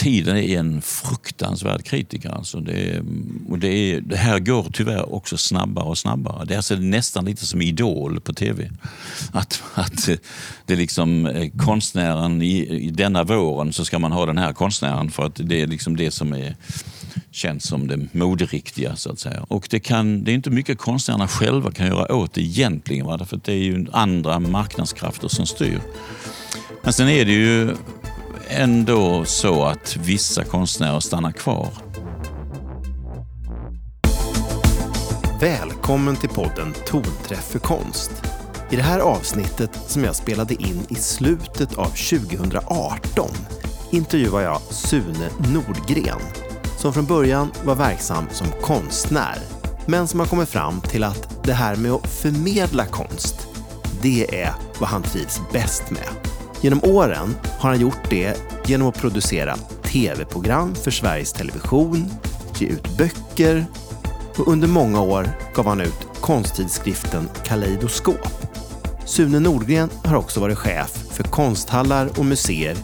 tiden är en fruktansvärd kritiker. Alltså det, och det, är, det här går tyvärr också snabbare och snabbare. Det är alltså nästan lite som Idol på tv. Att, att eh, det är liksom eh, konstnären i, i denna våren så ska man ha den här konstnären för att det är liksom det som är känns som det moderiktiga. så att säga. Och det, kan, det är inte mycket konstnärerna själva kan göra åt det egentligen. Va? För det är ju andra marknadskrafter som styr. Men sen är det ju ändå så att vissa konstnärer stannar kvar. Välkommen till podden Tonträff för konst. I det här avsnittet som jag spelade in i slutet av 2018 intervjuar jag Sune Nordgren som från början var verksam som konstnär men som har kommit fram till att det här med att förmedla konst, det är vad han trivs bäst med. Genom åren har han gjort det genom att producera tv-program för Sveriges Television, ge ut böcker och under många år gav han ut konsttidskriften Kaleidoskop. Sune Nordgren har också varit chef för konsthallar och museer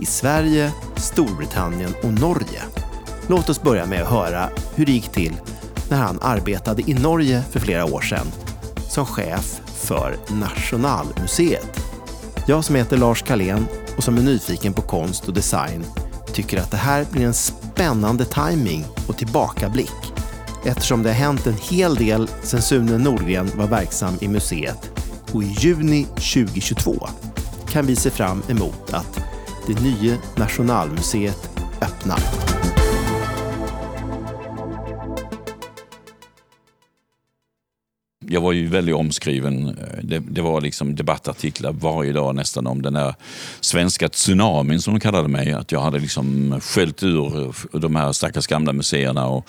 i Sverige, Storbritannien och Norge. Låt oss börja med att höra hur det gick till när han arbetade i Norge för flera år sedan som chef för Nationalmuseet. Jag som heter Lars Kalén och som är nyfiken på konst och design tycker att det här blir en spännande timing och tillbakablick eftersom det har hänt en hel del sedan Sune Nordgren var verksam i museet och i juni 2022 kan vi se fram emot att det nya Nationalmuseet öppnar. Jag var ju väldigt omskriven. Det, det, var liksom debattartiklar varje dag nästan om den där svenska tsunamin som de kallade mig. Att jag hade liksom sköljt ur de här stackars gamla museerna och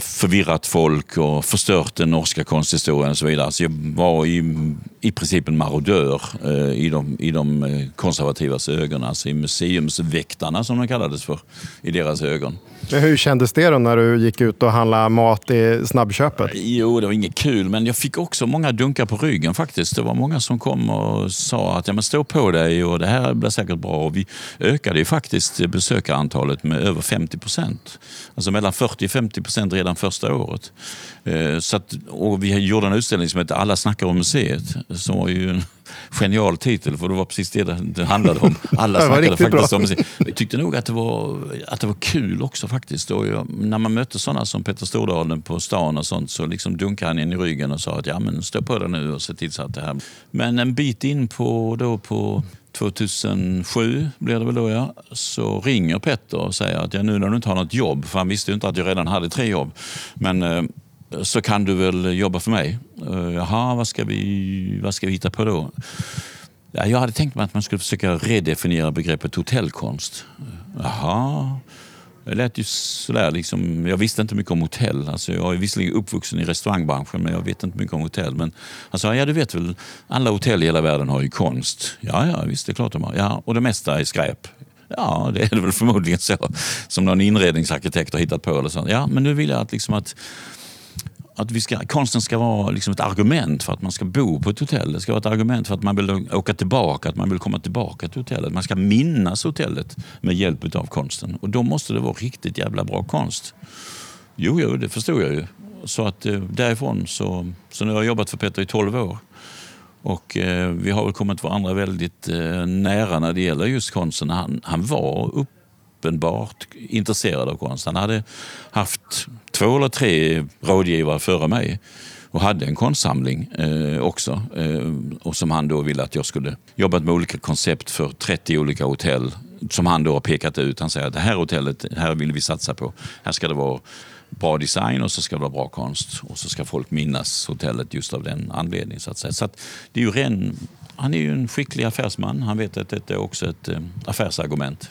förvirrat folk och förstört den norska konsthistorien och så vidare. Så jag var i, i princip en marodör eh, i, de, i de eh, konservativas ögon, alltså i museumsväktarna som de kallades för i deras ögon. Men hur kändes det då när du gick ut och handlade mat i snabbköpet? Jo, det var inget kul, men jag fick också många dunkar på ryggen faktiskt. Det var många som kom och sa att ja, men stå på dig och det här blir säkert bra. Och vi ökade ju faktiskt besökarantalet med över 50 procent. Alltså mellan 40 och 50 procent procent redan första året. Eh, så att, och vi gjorde en utställning som hette Alla snackar om museet. Som var ju en genial titel för det var precis det det handlade om. Alla snackade faktiskt om museet. Jag tyckte nog att det var, att det var kul också faktiskt. Och jag, när man mötte sådana som Peter Stordalen på stan och sånt så liksom dunkade han in i ryggen och sa att ja men stå på dig nu och se till så att det här... Men en bit in på, då på 2007 blir det väl då ja, så ringer Petter och säger att ja, nu när du inte har något jobb, för han visste ju inte att jag redan hade tre jobb, men eh, så kan du väl jobba för mig? Eh, jaha, vad ska vi, vad ska vi hitta på då? Ja, jag hade tänkt mig att man skulle försöka redefiniera begreppet hotellkonst. Jaha, det lät ju sådär liksom, jag visste inte mycket om hotell. Alltså jag är visserligen uppvuxen i restaurangbranschen men jag vet inte mycket om hotell. Men han sa, ja du vet väl, alla hotell i hela världen har ju konst. Ja, ja visst det är klart de har. Ja, och det mesta är skräp. Ja, det är det väl förmodligen så. Som någon inredningsarkitekt har hittat på. Eller så. Ja, men nu vill jag att, liksom att att vi ska, konsten ska vara liksom ett argument för att man ska bo på ett hotell. Det ska vara ett argument för att man vill åka tillbaka, att man vill komma tillbaka till hotellet. Man ska minnas hotellet med hjälp av konsten. Och då måste det vara riktigt jävla bra konst. Jo, jo, det förstod jag ju. Så att eh, därifrån så, så nu har jag jobbat för Peter i 12 år. Och eh, vi har väl kommit varandra väldigt eh, nära när det gäller just konsten. Han, han var uppenbart intresserad av konst. Han hade haft två eller tre rådgivare före mig och hade en konstsamling eh, också. Eh, och som han då ville att jag skulle jobba med olika koncept för 30 olika hotell som han då har pekat ut. Han säger att det här hotellet, här vill vi satsa på. Här ska det vara bra design och så ska det vara bra konst. Och så ska folk minnas hotellet just av den anledningen. Så att säga. Så att det är ju ren, han är ju en skicklig affärsman. Han vet att detta är också ett eh, affärsargument.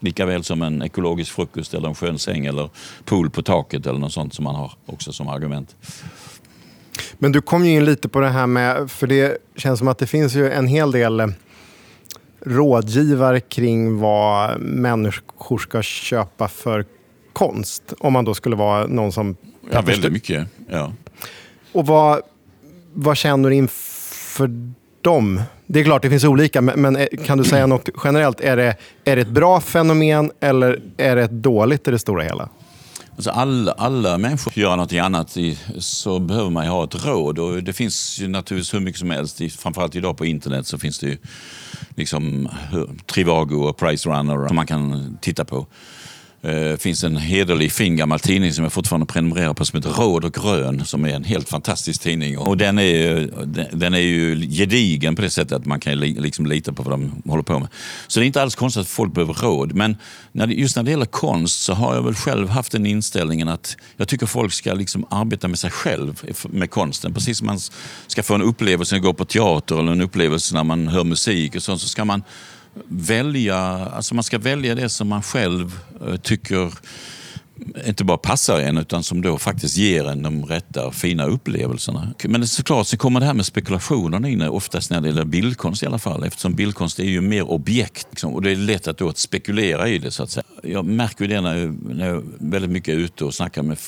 Lika väl som en ekologisk frukost eller en skön säng eller pool på taket eller något sånt som man har också som argument. Men du kom ju in lite på det här med, för det känns som att det finns ju en hel del eh, rådgivare kring vad människor ska köpa för konst. Om man då skulle vara någon som... Ja, väldigt mycket. Ja. Och vad, vad känner du inför tvärtom? Det är klart det finns olika, men, men kan du säga något generellt? Är det, är det ett bra fenomen eller är det ett dåligt i det stora hela? Alltså alla, alla människor gör något annat i, så behöver man ha ett råd. Och det finns ju naturligtvis hur mycket som helst. Framförallt idag på internet så finns det ju liksom Trivago och Pricerunner som man kan titta på. Det eh, finns en hederlig fin gammal tidning som jag fortfarande prenumererar på som heter Råd och Grön som är en helt fantastisk tidning. Och den är, den är ju gedigen på det sättet att man kan liksom lita på vad de håller på med. Så det är inte alls konstigt att folk behöver råd. Men när det, just när det gäller konst så har jag väl själv haft den inställningen att jag tycker folk ska liksom arbeta med sig själv med konsten. Precis som man ska få en upplevelse när man går på teater eller en upplevelse när man hör musik och sånt så ska man välja, alltså man ska välja det som man själv eh, tycker inte bara passar en utan som då faktiskt ger en de rätta fina upplevelserna. Men såklart så kommer det här med spekulationerna in eh, oftast när det gäller bildkonst i alla fall eftersom bildkonst är ju mer objekt liksom, och det är lätt att, då att spekulera i det så att säga. Jag märker ju det när jag, när jag väldigt mycket är ute och snackar med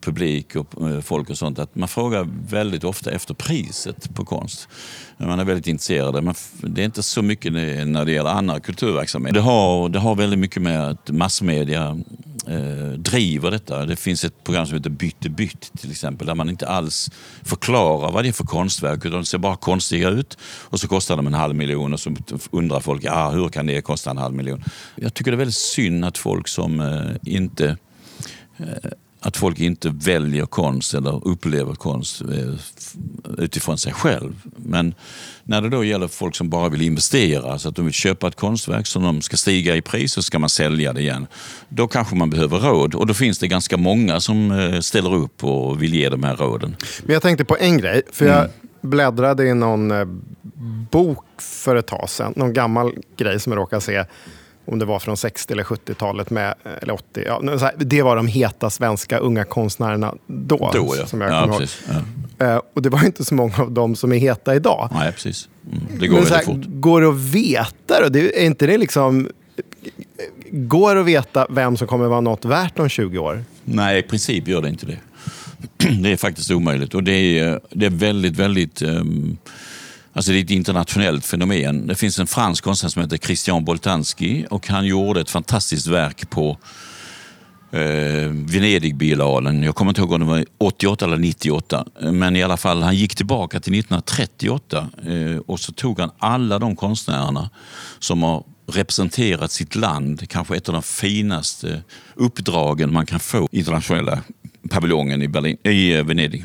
publik och eh, folk och sånt att man frågar väldigt ofta efter priset på konst. Man är väldigt intresserad. Men det är inte så mycket när det gäller annan kulturverksamhet. Det har, det har väldigt mycket med att massmedia eh, driver detta. Det finns ett program som heter Bytte bytt till exempel där man inte alls förklarar vad det är för konstverk utan de ser bara konstiga ut och så kostar de en halv miljon och så undrar folk ah, hur kan det kosta en halv miljon. Jag tycker det är väldigt synd att folk som eh, inte eh, att folk inte väljer konst eller upplever konst eh, utifrån sig själv. Men när det då gäller folk som bara vill investera, så att de vill köpa ett konstverk som de ska stiga i pris så ska man sälja det igen. Då kanske man behöver råd och då finns det ganska många som eh, ställer upp och vill ge de här råden. Men jag tänkte på en grej, för jag mm. bläddrade i någon eh, bok för ett tag sedan, någon gammal grej som jag råkade se om det var från 60 eller 70-talet, med, eller 80. Ja, det var de heta svenska unga konstnärerna då. då ja. som jag ja, precis, ja. uh, och det var inte så många av dem som är heta idag. Nej, precis. Mm, det går Men, väldigt fort. Går det att veta då? Det, är inte det liksom... Går det att veta vem som kommer vara något värt om 20 år? Nej, i princip gör det inte det. Det är faktiskt omöjligt. Och det är, det är väldigt, väldigt... Um, Alltså det är ett internationellt fenomen. Det finns en fransk konstnär som heter Christian Boltanski och han gjorde ett fantastiskt verk på eh, Venedigbiennalen. Jag kommer inte ihåg om det var 88 eller 98. Men i alla fall, han gick tillbaka till 1938 eh, och så tog han alla de konstnärerna som har representerat sitt land, kanske ett av de finaste uppdragen man kan få i internationella paviljongen i, Berlin, i eh, Venedig.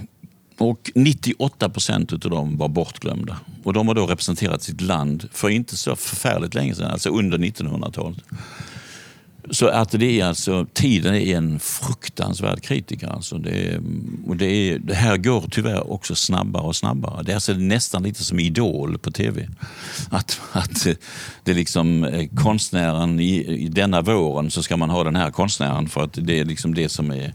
Och 98 procent av dem var bortglömda. Och de har då representerat sitt land för inte så förfärligt länge sedan, alltså under 1900-talet. Så att det är alltså, tiden är en fruktansvärd kritiker. Alltså det, och det, är, det här går tyvärr också snabbare och snabbare. Det är alltså nästan lite som Idol på tv. Att, att det är liksom eh, konstnären i, i denna våren så ska man ha den här konstnären för att det är liksom det som är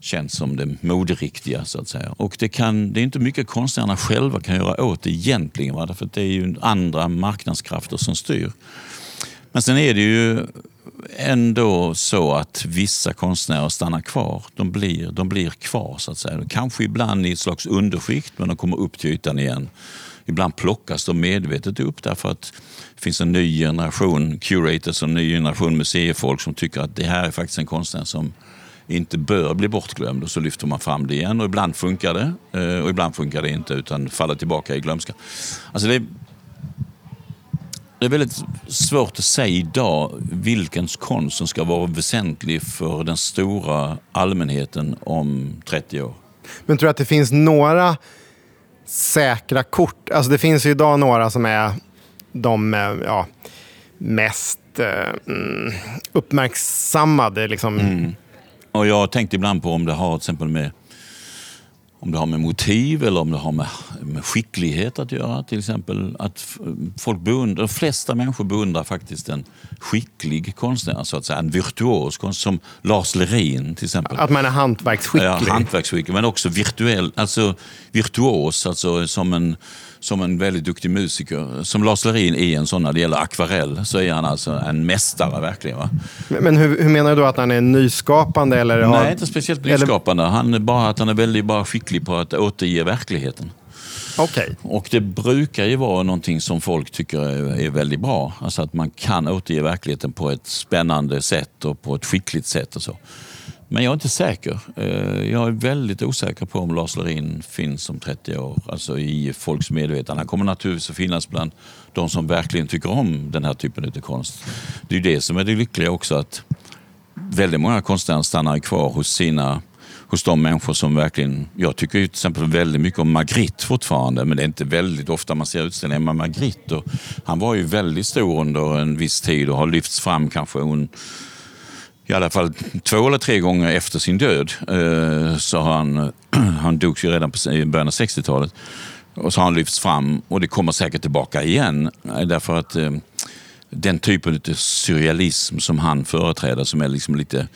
känns som det moderiktiga. så att säga. Och det, kan, det är inte mycket konstnärerna själva kan göra åt det egentligen. Va? För det är ju andra marknadskrafter som styr. Men sen är det ju ändå så att vissa konstnärer stannar kvar. De blir, de blir kvar så att säga. Kanske ibland i ett slags underskikt men de kommer upp till ytan igen. Ibland plockas de medvetet upp därför att det finns en ny generation curators och en ny generation museifolk som tycker att det här är faktiskt en konstnär som inte bör bli bortglömd och så lyfter man fram det igen och ibland funkar det eh, och ibland funkar det inte utan faller tillbaka i glömska. Alltså det, är, det är väldigt svårt att säga idag vilken konst som ska vara väsentlig för den stora allmänheten om 30 år. Men tror du att det finns några säkra kort? Alltså det finns ju idag några som är de eh, ja, mest eh, mm, uppmärksammade liksom, mm. Och jag har tänkt ibland på om det har till exempel med om det har med motiv eller om det har med, med skicklighet att göra. Till exempel att folk beundrar, de flesta människor beundrar faktiskt en skicklig konstnär, så att säga. En virtuos konstnär, som Lars Lerin till exempel. Att man är hantverksskicklig? Ja, hantverksskicklig, men också virtuell, alltså virtuos, alltså som en som en väldigt duktig musiker. Som Lars Lerin är en sån när det gäller akvarell så är han alltså en mästare verkligen. Va? Men hur, hur menar du då att han är nyskapande? Eller Nej, inte speciellt nyskapande. Han är bara att han är väldigt bara skicklig på att återge verkligheten. Okej. Och det brukar ju vara någonting som folk tycker är, är väldigt bra. Alltså att man kan återge verkligheten på ett spännande sätt och på ett skickligt sätt. och så. Men jag är inte säker. Eh, jag är väldigt osäker på om Lars Lerin finns om 30 år. Alltså i folks medvetande. Han kommer naturligtvis att finnas bland de som verkligen tycker om den här typen av konst. Det är ju det som är det lyckliga också. att väldigt många konstnärer stannar kvar hos sina hos de människor som verkligen... Jag tycker ju till exempel väldigt mycket om Magritte fortfarande, men det är inte väldigt ofta man ser utställningar med Magritte. Och han var ju väldigt stor under en viss tid och har lyfts fram kanske un, i alla fall två eller tre gånger efter sin död. Eh, så han, han dog ju redan i början av 60-talet. Och så har han lyfts fram och det kommer säkert tillbaka igen. Eh, därför att eh, den typen av surrealism som han företräder som är liksom lite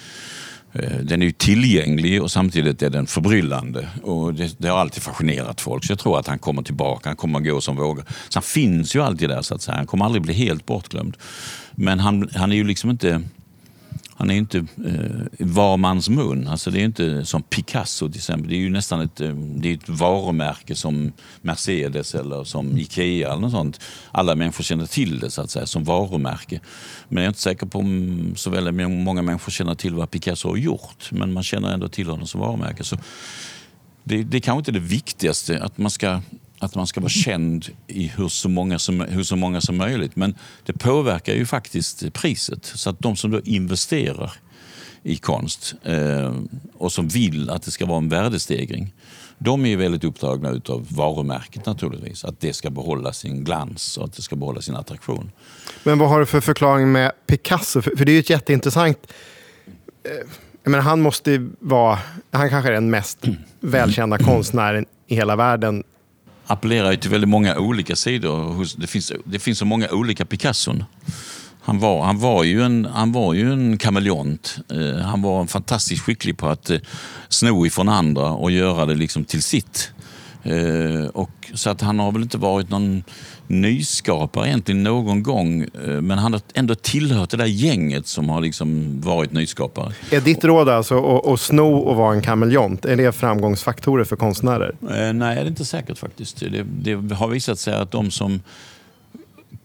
den är ju tillgänglig och samtidigt är den förbryllande. Och det, det har alltid fascinerat folk. Så jag tror att han kommer tillbaka, han kommer att gå som vågor. Så han finns ju alltid där så att säga. Han kommer aldrig bli helt bortglömd. Men han, han är ju liksom inte han är ju inte eh, var mans mun. Alltså det är inte som Picasso till exempel. Det är ju nästan ett, eh, det är ett varumärke som Mercedes eller som Ikea eller något sånt. Alla människor känner till det så att säga som varumärke. Men jag är inte säker på om så väldigt många människor känner till vad Picasso har gjort. Men man känner ändå till honom som varumärke. Så det, det är kanske inte det viktigaste att man ska att man ska vara känd i hur så, många som, hur så många som möjligt. Men det påverkar ju faktiskt priset. Så att de som då investerar i konst eh, och som vill att det ska vara en värdestegring. De är ju väldigt upptagna av varumärket naturligtvis. Att det ska behålla sin glans och att det ska behålla sin attraktion. Men vad har du för förklaring med Picasso? För, för det är ju ett jätteintressant... Eh, menar, han måste ju vara... Han kanske är den mest välkända konstnären i hela världen appellerar ju till väldigt många olika sidor. Det finns, det finns så många olika Picasson. Han var, han var ju en, han var ju en kameleont. Eh, han var fantastiskt skicklig på att eh, sno ifrån andra och göra det liksom till sitt. Eh, och, så att han har väl inte varit någon nyskapare egentligen någon gång. Eh, men han har ändå tillhört det där gänget som har liksom varit nyskapare. Är ditt råd alltså att, att sno och vara en kameleont? Är det framgångsfaktorer för konstnärer? Eh, nej, det är inte säkert faktiskt. Det, det har visat sig att de som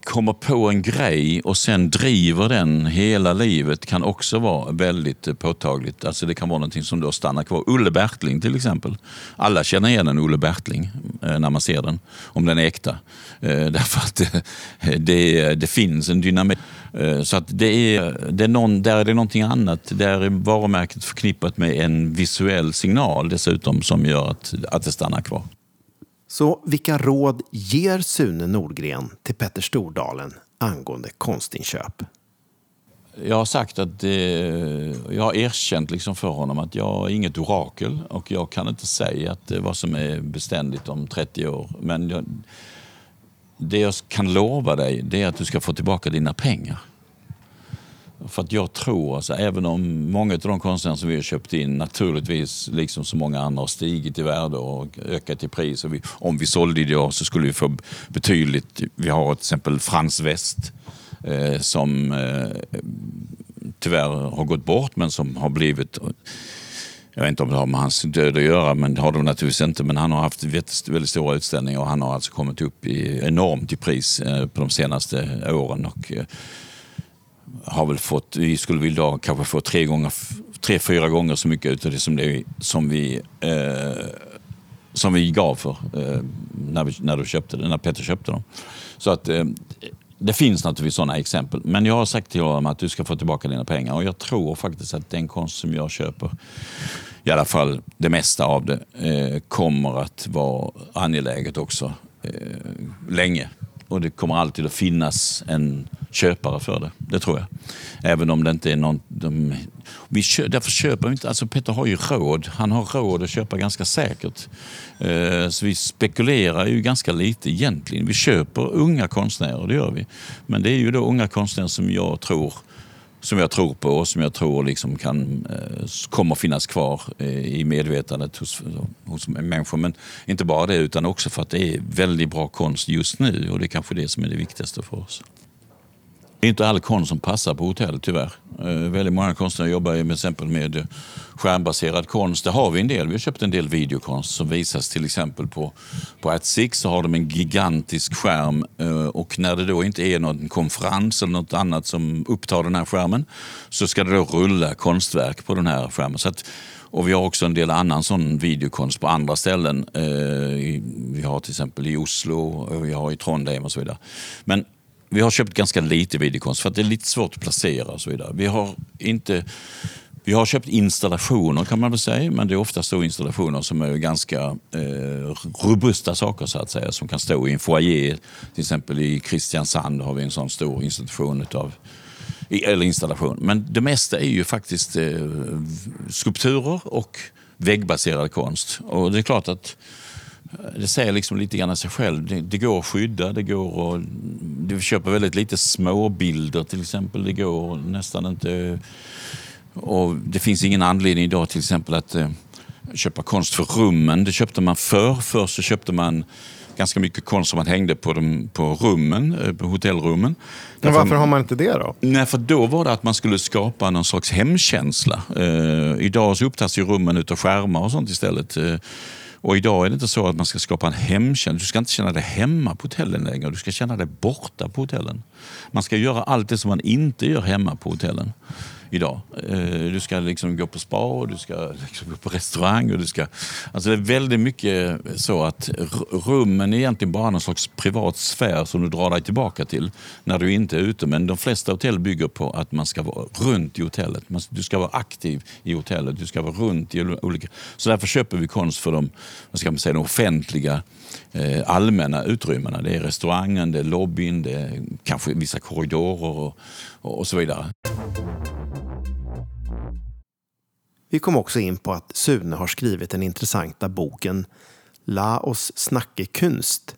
kommer på en grej och sen driver den hela livet kan också vara väldigt eh, påtagligt. Alltså det kan vara någonting som då stannar kvar. Ulle Bertling till exempel. Alla känner igen en Ulle Bertling eh, när man ser den, om den är äkta. Eh, därför att det, det, det finns en dynamik. Så att det är, det är någon, där är det någonting annat. Där är varumärket förknippat med en visuell signal dessutom som gör att, att det stannar kvar. Så vilka råd ger Sune Nordgren till Petter Stordalen angående konstinköp? Jag har sagt att eh, jag har erkänt liksom för honom att jag är inget orakel och jag kan inte säga att det är vad som är beständigt om 30 år. Men jag, det jag kan lova dig det är att du ska få tillbaka dina pengar. För att jag tror, alltså, även om många av de konstnärer som vi har köpt in naturligtvis, liksom så många andra, har stigit i värde och ökat i pris. Och vi, om vi sålde idag så skulle vi få betydligt... Vi har till exempel Frans West eh, som eh, tyvärr har gått bort men som har blivit jag vet inte om det har med hans död att göra, men det har det naturligtvis inte. Men han har haft väldigt, stora utställningar och han har alltså kommit upp i, enormt i pris eh, på de senaste åren. Och, eh, har väl fått, vi skulle väl idag kanske få tre, gånger, tre fyra gånger så mycket utav det som, det, som, vi, eh, som vi gav för eh, när, vi, när, du köpte det, när Peter köpte dem. Så att eh, det finns naturligtvis sådana exempel. Men jag har sagt till honom att du ska få tillbaka dina pengar. Och jag tror faktiskt att den konst som jag köper, i alla fall det mesta av det, eh, kommer att vara angeläget också eh, länge. Och det kommer alltid att finnas en köpare för det. Det tror jag. Även om det inte är någon... De, vi kö, därför köper vi inte... Alltså Peter har ju råd. Han har råd att köpa ganska säkert. Eh, så vi spekulerar ju ganska lite egentligen. Vi köper unga konstnärer, det gör vi. Men det är ju då unga konstnärer som jag tror som jag tror på och som jag tror liksom kan, eh, kommer finnas kvar eh, i medvetandet hos, hos människor. Men inte bara det, utan också för att det är väldigt bra konst just nu och det är kanske det som är det viktigaste för oss. Det är inte all konst som passar på hotell tyvärr. Eh, väldigt många konstnärer jobbar med, exempel med eh, skärmbaserad konst. Det har vi en del. Vi har köpt en del videokonst som visas till exempel på, på At Six så har de en gigantisk skärm eh, och när det då inte är någon konferens eller något annat som upptar den här skärmen så ska det då rulla konstverk på den här skärmen. Så att, och vi har också en del annan sån videokonst på andra ställen. Vi har till exempel i Oslo, vi har i Trondheim och så vidare. Men vi har köpt ganska lite videokonst för att det är lite svårt att placera och så vidare. Vi har, inte, vi har köpt installationer kan man väl säga, men det är oftast så installationer som är ganska eh, robusta saker så att säga, som kan stå i en foyer. Till exempel i Kristiansand har vi en sån stor institution utav eller installation. Men det mesta är ju faktiskt eh, skulpturer och väggbaserad konst. Och det är klart att det säger liksom lite grann sig själv. Det, det, går att skydda, det går att... Du köper väldigt lite småbilder till exempel. Det går nästan inte... Och det finns ingen anledning idag till exempel att eh, köpa konst för rummen. Det köpte man förr. Förr så köpte man ganska mycket konst som man hängde på, dem, på rummen, eh, på hotellrummen. Men varför har man inte det då? Nej, för då var det att man skulle skapa någon slags hemkänsla. Eh, idag så upptas ju rummen utav skärmar och sånt istället. Eh, och idag är det inte så att man ska skapa en hemkänsla. Du ska inte känna dig hemma på hotellen längre. Du ska känna dig borta på hotellen. Man ska göra allt det som man inte gör hemma på hotellen idag. Eh, du ska liksom gå på spa och du ska liksom gå på restaurang. Och du ska, alltså det är väldigt mycket så att rummen är egentligen bara någon slags privat sfär som du drar dig tillbaka till när du inte är ute. Men de flesta hotell bygger på att man ska vara runt i hotellet. Du ska vara aktiv i hotellet. Du ska vara runt i olika... Så därför köper vi konst för de, vad ska man säga, de offentliga eh, allmänna utrymmena. Det är restaurangen, det är lobbyn, det är kanske vissa korridorer och, och så vidare. Vi kom också in på att Sune har skrivit den intressanta boken La oss snacke kunst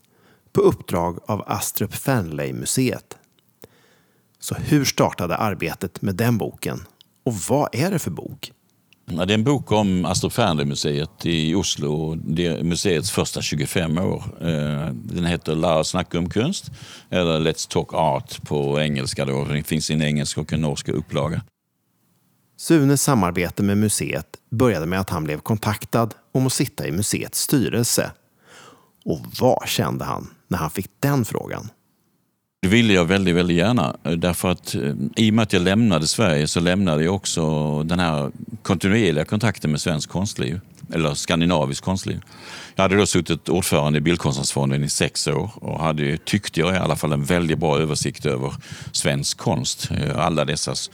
på uppdrag av Astrup Fernley-museet. Så hur startade arbetet med den boken? Och vad är det för bok? Det är en bok om Astrup Fernley-museet i Oslo. Det är museets första 25 år. Eh, den heter La oss snacka om kunst, eller Let's talk art på engelska. Då. Den finns i en engelsk och en norsk upplaga. Sunes samarbete med museet började med att han blev kontaktad om att sitta i museets styrelse. Och vad kände han när han fick den frågan? Det ville jag väldigt, väldigt gärna. Eh, därför att eh, i och med att jag lämnade Sverige så lämnade jag också den här kontinuerliga kontakten med svensk konstliv. Eller skandinavisk konstliv. Jag hade då suttit ordförande i Bildkonstnärsfonden i sex år och hade, tyckte jag i alla fall, en väldigt bra översikt över svensk konst. Eh, alla dessas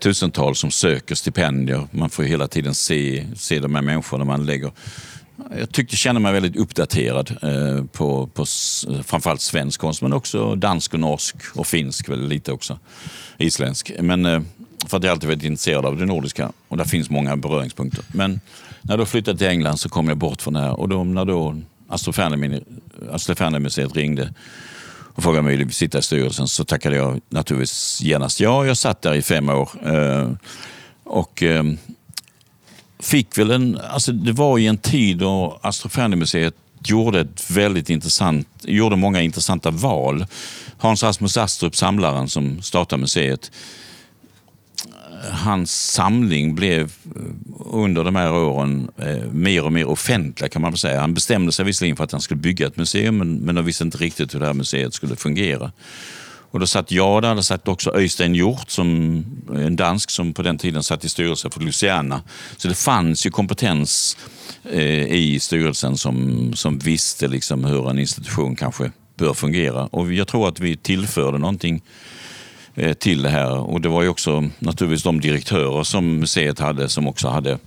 tusentals som söker stipendier. Man får hela tiden se, se de här människorna man lägger jag tyckte kände mig väldigt uppdaterad eh, på, på framförallt svensk konst men också dansk och norsk och finsk väl lite också. Isländsk. Men eh, för att jag alltid varit intresserad av det nordiska och där finns många beröringspunkter. Men när jag flyttade till England så kom jag bort från det här och då, när då Astrofärnemuseet ringde och frågade om jag ville sitta i styrelsen så tackade jag naturligtvis genast ja. Jag satt där i fem år. Eh, och eh, fick väl en... Alltså det var i en tid då Astrofanimuseet gjorde ett väldigt intressant, gjorde många intressanta val. Hans Rasmus Astrup, samlaren som startade museet, hans samling blev eh, under de här åren eh, mer och mer offentliga, kan man väl säga. Han bestämde sig visserligen för att han skulle bygga ett museum men, men de visste inte riktigt hur det här museet skulle fungera. Och då satt jag där, det satt också Öystein Hjort, som, eh, en dansk som på den tiden satt i styrelsen för Luciana. Så det fanns ju kompetens eh, i styrelsen som, som visste liksom hur en institution kanske bör fungera. Och jag tror att vi tillförde någonting Eh, Eh, till det här. Och det var ju också naturligtvis de direktörer som museet hade som också hade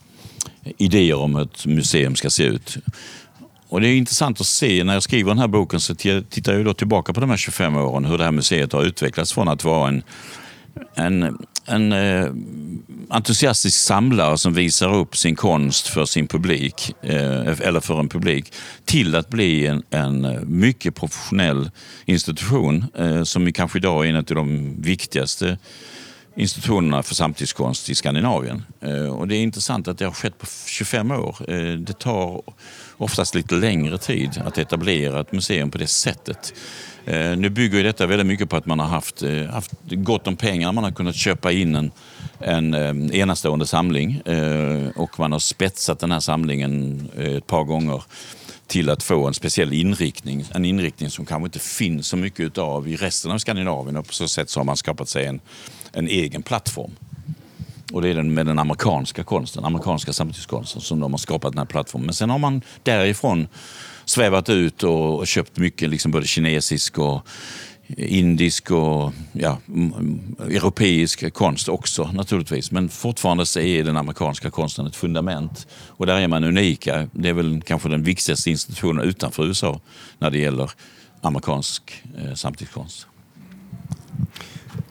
idéer om hur ett museum ska se ut. Och Det är intressant att se, när jag skriver den här boken så tittar jag då tillbaka på de här 25 åren, hur det här museet har utvecklats från att vara en, en, en eh, entusiastisk samlare som visar upp sin konst för sin publik, eh, eller för en publik, till att bli en, en mycket professionell institution eh, som kanske idag är en av de viktigaste institutionerna för samtidskonst i Skandinavien. Eh, och det är intressant att det har skett på 25 år. Eh, det tar oftast lite längre tid att etablera ett museum på det sättet. Eh, nu bygger ju detta väldigt mycket på att man har haft, haft gott om pengar. Man har kunnat köpa in en, en enastående samling och man har spetsat den här samlingen ett par gånger till att få en speciell inriktning. En inriktning som kanske inte finns så mycket utav i resten av Skandinavien och på så sätt så har man skapat sig en, en egen plattform. Och det är den med den amerikanska konsten, amerikanska samtidskonsten som de har skapat den här plattformen. Men sen har man därifrån svävat ut och, och köpt mycket liksom både kinesisk och indisk och ja, europeisk konst också naturligtvis. Men fortfarande så är den amerikanska konsten ett fundament. Och där är man unika. Det är väl kanske den viktigaste institutionen utanför USA när det gäller amerikansk eh, samtidskonst.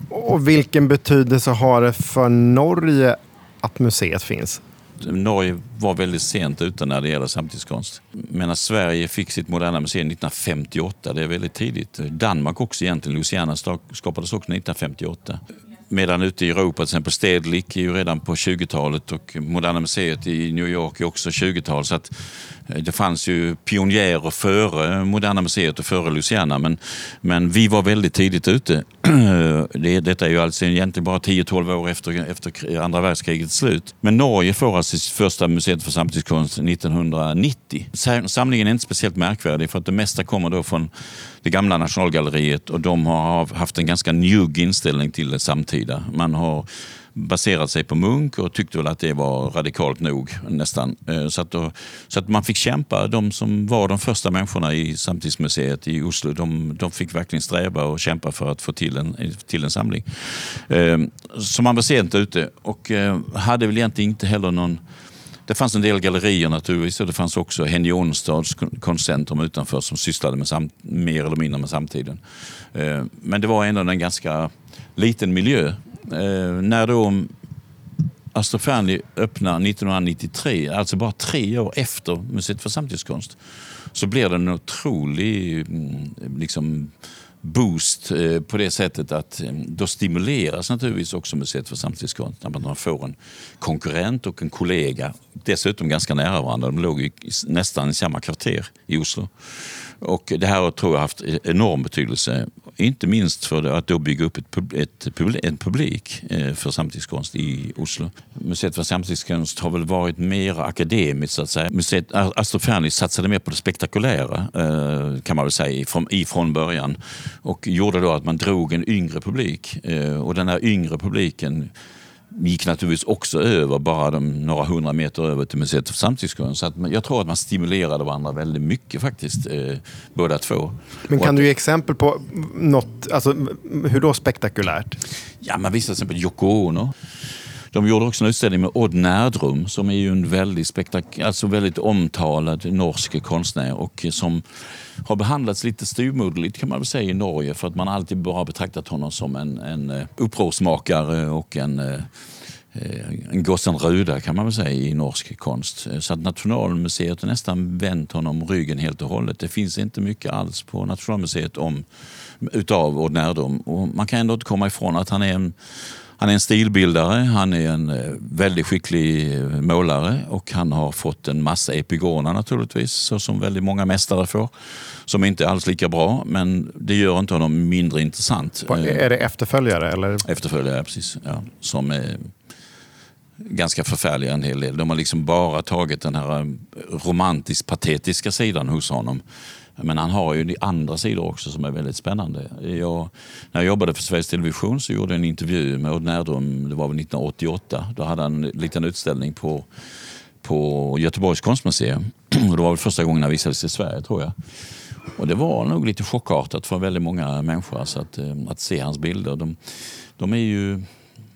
Och vilken betydelse har det för Norge att museet finns? Norge var väldigt sent ute när det gäller samtidskonst. Medan Sverige fick sitt moderna museum 1958, det är väldigt tidigt. Danmark också egentligen, Louisiana skapades också 1958. Medan ute i Europa, till exempel Stedlik är ju redan på 20-talet och Moderna Museet i New York är också 20-tal. Så att Eh, det fanns ju pionjärer före Moderna Museet och före Luciana men, men vi var väldigt tidigt ute. Eh, det, detta är ju alltså egentligen bara 10-12 år efter, efter andra världskrigets slut. Men Norge får alltså sitt första museet för samtidskonst 1990. Samlingen är inte speciellt märkvärdig för att det mesta kommer då från det gamla Nationalgalleriet och de har haft en ganska njugg inställning till det samtida. Man har baserat sig på Munk och tyckte väl att det var radikalt nog nästan. Eh, så att, då, så att man fick kämpa. De som var de första människorna i Samtidsmuseet i Oslo, de, de fick verkligen sträva och kämpa för att få till en, till en samling. Eh, så man var sent ute och eh, hade väl egentligen inte heller någon det fanns en del gallerier naturligtvis och det fanns också Henny Onstads konstcentrum utanför som sysslade med samt, mer eller mindre med samtiden. Men det var ändå en ganska liten miljö. Eh, när då Astor Fanny öppnar 1993, alltså bara tre år efter Museet för samtidskonst, så blir det en otrolig mm, liksom, boost eh, på det sättet att eh, då stimuleras naturligtvis också Museet för samtidskonst när man får en konkurrent och en kollega. Dessutom ganska nära varandra. De låg i, nästan i samma kvarter i Oslo. Och det här tror jag har haft e- enorm betydelse. Inte minst för att då bygga upp ett, ett, en publik eh, för samtidskonst i Oslo. Museet för samtidskonst har väl varit mer akademiskt så att säga. Museet Astor satsade mer på det spektakulära eh, kan man väl säga ifrån, ifrån början och gjorde då att man drog en yngre publik. Eh, och den här yngre publiken gick naturligtvis också över bara de några hundra meter över till Museet för samtidskonst. Så att jag tror att man stimulerade varandra väldigt mycket faktiskt, eh, båda två. Men kan att, du ge exempel på något, alltså, hur då spektakulärt? Ja, man visade till exempel Yoko Ono. De gjorde också en utställning med Odd Närdrum som är ju en väldigt, spektak alltså väldigt omtalad norsk konstnär och som har behandlats lite styvmoderligt kan man väl säga i Norge för att man alltid bara betraktat honom som en, en eh, upprorsmakare och en eh, eh, en gossen Ruda kan man väl säga i norsk konst. Så att Nationalmuseet har nästan vänt honom ryggen helt och hållet. Det finns inte mycket alls på Nationalmuseet om, utav Odd Närdum. Och man kan ändå inte komma ifrån att han är en han är en stilbildare, han är en eh, väldigt skicklig eh, målare och han har fått en massa epigona naturligtvis, så som väldigt många mästare får. Som inte är alls lika bra, men det gör inte honom mindre intressant. Är det efterföljare? Eller? Efterföljare, precis. Ja, som är ganska förfärliga en hel del. De har liksom bara tagit den här eh, romantiskt patetiska sidan hos honom men han har ju andra sidor också som är väldigt spännande. Jag, när jag jobbade för Sveriges Television så gjorde jag en intervju med Odd Närdrum, det var väl 1988. Då hade han en liten utställning på, på Göteborgs konstmuseum. Och det var väl första gången han visades i Sverige tror jag. Och det var nog lite chockartat för väldigt många människor alltså att, eh, att se hans bilder. De, de är ju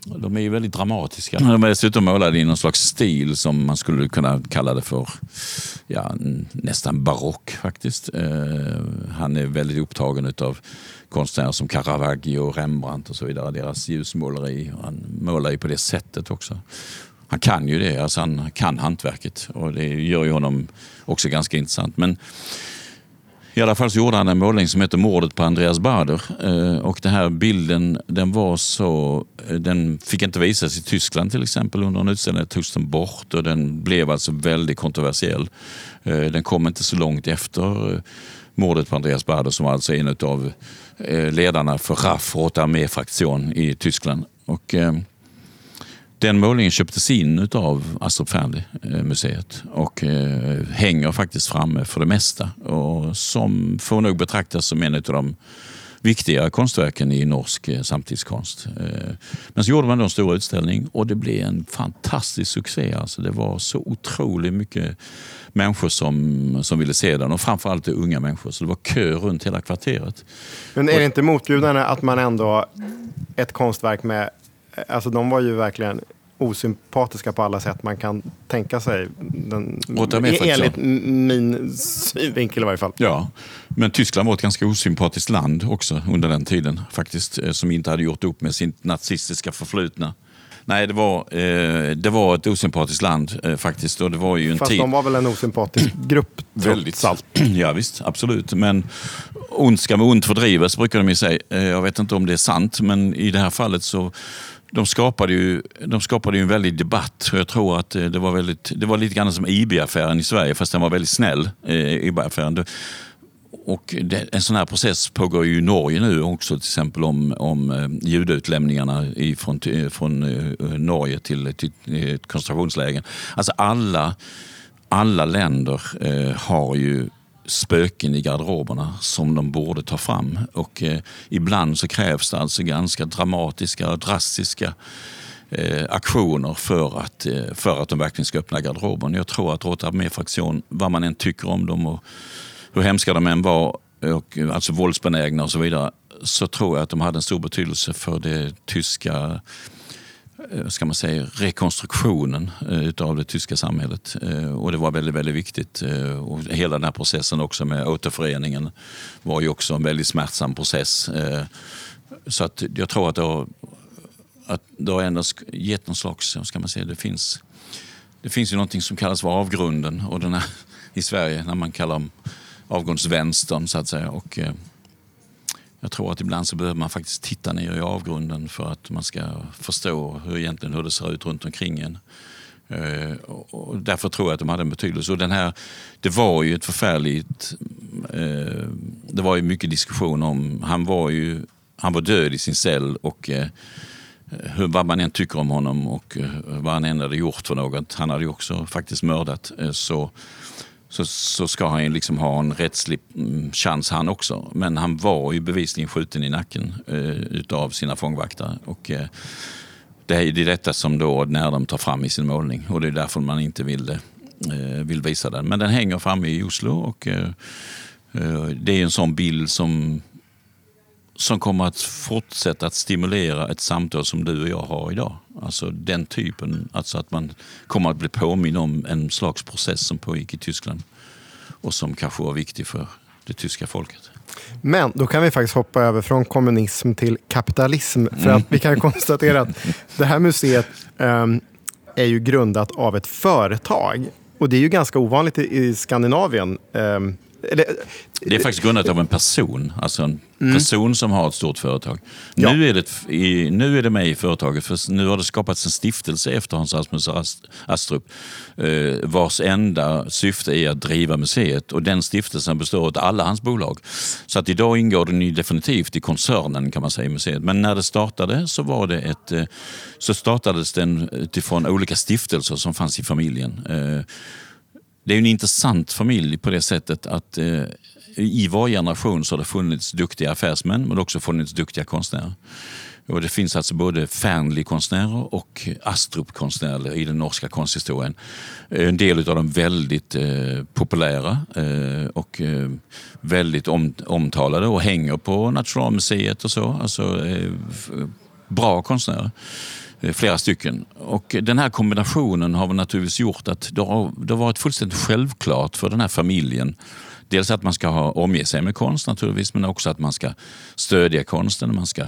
de är ju väldigt dramatiska. De är dessutom målade i någon slags stil som man skulle kunna kalla det för ja, nästan barock faktiskt. Eh, han är väldigt upptagen av konstnärer som Caravaggio Rembrandt och så vidare. Deras ljusmåleri. Han målar ju på det sättet också. Han kan ju det, alltså han kan hantverket och det gör ju honom också ganska intressant. Men i alla fall så gjorde han en målning som heter Mordet på Andreas Bader. Eh, och den här bilden den var så, eh, den fick inte visas i Tyskland till exempel under en utställning. Den togs den bort och den blev alltså väldigt kontroversiell. Eh, den kom inte så långt efter mordet på Andreas Bader som alltså är en av ledarna för RAF, Rote Armee-fraktion i Tyskland. Och, den målningen köptes in av Astrup Fearnley-museet och eh, hänger faktiskt framme för det mesta. Och som får nog betraktas som en av de viktiga konstverken i norsk eh, samtidskonst. Eh, men så gjorde man då en stor utställning och det blev en fantastisk succé. Alltså det var så otroligt mycket människor som, som ville se den och framförallt unga människor. Så det var kö runt hela kvarteret. Men är det inte motbjudande att man ändå, ett konstverk med Alltså de var ju verkligen osympatiska på alla sätt man kan tänka sig. Den, enligt min synvinkel i varje fall. Ja, men Tyskland var ett ganska osympatiskt land också under den tiden faktiskt. Eh, som inte hade gjort upp med sitt nazistiska förflutna. Nej, det var, eh, det var ett osympatiskt land eh, faktiskt. Och det var ju en Fast tid... de var väl en osympatisk grupp? Väldigt. Salt. Ja, visst, absolut. Men ondska med ont fördrives brukar de ju säga. Eh, jag vet inte om det är sant, men i det här fallet så de skapade ju, de skapade ju en väldig debatt. Jag tror att eh, det var, väldigt, det var lite grann som IB-affären i Sverige, fast den var väldigt snäll. Eh, IB-affären. Och det, en sån här process pågår ju i Norge nu också, till exempel om, om eh, judeutlämningarna från, eh, från Norge till, till, till koncentrationslägen. Alltså alla, alla länder eh, har ju spöken i garderoberna som de borde ta fram. Och eh, ibland så krävs det alltså ganska dramatiska och drastiska eh, aktioner för att, eh, för att de verkligen ska öppna garderoben. Jag tror att Rota med fraktion, vad man än tycker om dem och hur hemska de än var, och, eh, alltså våldsbenägna och så vidare, så tror jag att de hade en stor betydelse för det tyska Eh, ska man säga, rekonstruktionen eh, av det tyska samhället. Eh, och det var väldigt, väldigt viktigt. Och hela den här processen också med återföreningen var ju också en väldigt smärtsam process. Så att jag tror att det har, att det har ändå gett någon slags, ska man säga, det finns, det finns ju någonting som kallas för avgrunden och den här, i Sverige när man kallar dem avgrundsvänstern så att säga. Och, jag tror att ibland så behöver man faktiskt titta ner i avgrunden för att man ska förstå hur, egentligen hur det ser ut runt omkring en. Eh, och därför tror jag att de hade en betydelse. Och den här, det var ju ett förfärligt... Eh, det var ju mycket diskussion om... Han var ju han var död i sin cell och eh, hur, vad man än tycker om honom och eh, vad han än hade gjort för något, han hade ju också faktiskt mördat, eh, så så, så ska han ju liksom ha en rättslig mm, chans han också. Men han var ju bevisligen skjuten i nacken eh, utav sina fångvaktare. Och, eh, det är detta som då när de tar fram i sin målning och det är därför man inte vill, eh, vill visa den. Men den hänger framme i Oslo och eh, eh det är en sån bild som som kommer att fortsätta att stimulera ett samtal som du och jag har idag. Alltså den typen, alltså att man kommer att bli påminn om en slags process som pågick i Tyskland och som kanske var viktig för det tyska folket. Men då kan vi faktiskt hoppa över från kommunism till kapitalism. För att vi kan konstatera att det här museet um, är ju grundat av ett företag. Och det är ju ganska ovanligt i, i Skandinavien. Um, det är faktiskt grundat av en person, alltså en mm. person som har ett stort företag. Ja. Nu, är det, i, nu är det med i företaget, för nu har det skapats en stiftelse efter Hans Rasmus Astrup eh, vars enda syfte är att driva museet och den stiftelsen består av alla hans bolag. Så att idag ingår den definitivt i koncernen kan man säga i museet. Men när det startade så, var det ett, eh, så startades den utifrån olika stiftelser som fanns i familjen. Eh, det är en intressant familj på det sättet att eh, i varje generation så har det funnits duktiga affärsmän men också funnits duktiga konstnärer. Och det finns alltså både Fearnley-konstnärer och Astrup-konstnärer i den norska konsthistorien. Eh, en del av dem väldigt eh, populära eh, och eh, väldigt om, omtalade och hänger på Nationalmuseet och så. Alltså eh, bra konstnärer. Eh, flera stycken. Och den här kombinationen har naturligtvis gjort att det har, det har varit fullständigt självklart för den här familjen Dels att man ska ha, omge sig med konst naturligtvis, men också att man ska stödja konsten, man ska